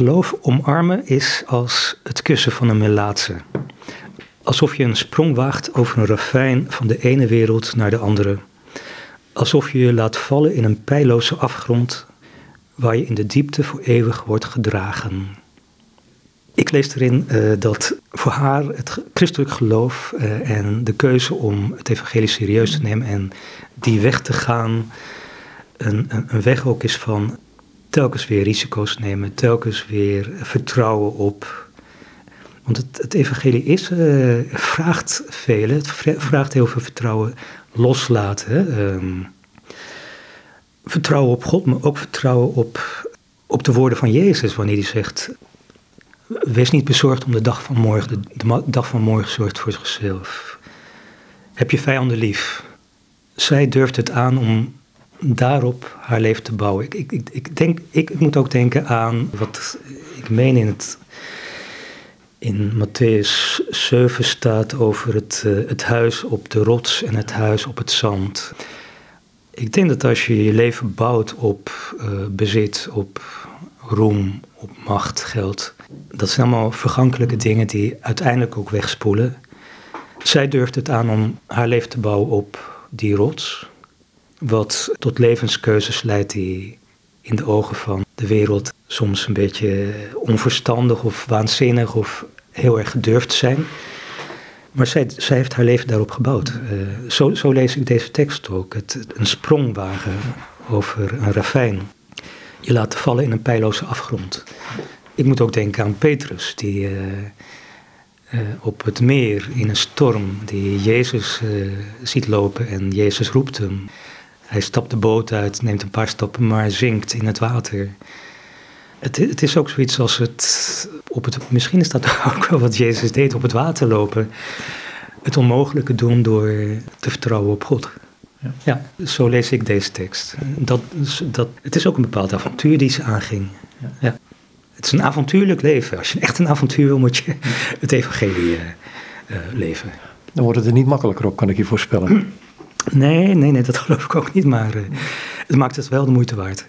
geloof omarmen is als het kussen van een melaatse. Alsof je een sprong waagt over een ravijn van de ene wereld naar de andere. Alsof je je laat vallen in een pijloze afgrond waar je in de diepte voor eeuwig wordt gedragen. Ik lees erin uh, dat voor haar het christelijk geloof uh, en de keuze om het evangelie serieus te nemen en die weg te gaan, een, een weg ook is van telkens weer risico's nemen, telkens weer vertrouwen op. Want het, evangelie is, uh, vraagt veel, het vraagt heel veel vertrouwen loslaten. Um, vertrouwen op God, maar ook vertrouwen op, op de woorden van Jezus, wanneer hij zegt: Wees niet bezorgd om de dag van morgen, de, de dag van morgen zorgt voor zichzelf. Heb je vijanden lief. Zij durft het aan om daarop haar leven te bouwen. Ik, ik, ik, denk, ik moet ook denken aan wat ik meen in het. In Matthäus 7 staat over het, uh, het huis op de rots en het huis op het zand. Ik denk dat als je je leven bouwt op uh, bezit, op roem, op macht, geld, dat zijn allemaal vergankelijke dingen die uiteindelijk ook wegspoelen. Zij durft het aan om haar leven te bouwen op die rots, wat tot levenskeuzes leidt die in de ogen van de wereld soms een beetje onverstandig of waanzinnig of heel erg gedurfd zijn. Maar zij, heeft haar leven daarop gebouwd. Uh, zo, zo, lees ik deze tekst ook. Het, een sprongwagen over een ravijn. Je laten vallen in een pijloze afgrond. Ik moet ook denken aan Petrus, die uh, uh, op het meer in een storm, die Jezus ziet lopen en Jezus roept hem. Hij stapt de boot uit, neemt een paar stappen, maar zinkt in het water. Het, het, is ook zoiets als het, op het. Misschien is dat ook wel wat Jezus deed: op het water lopen. Het onmogelijke doen door te vertrouwen op God. Ja, ja zo lees ik deze tekst. Dat, dat, het is ook een bepaald avontuur die ze aanging. Ja. ja. Het is een avontuurlijk leven. Als je echt een avontuur wil, moet je het evangelie uh, uh, leven. Dan wordt het er niet makkelijker op, kan ik je voorspellen. Nee, nee, nee, dat geloof ik ook niet. Maar uh, het maakt het wel de moeite waard.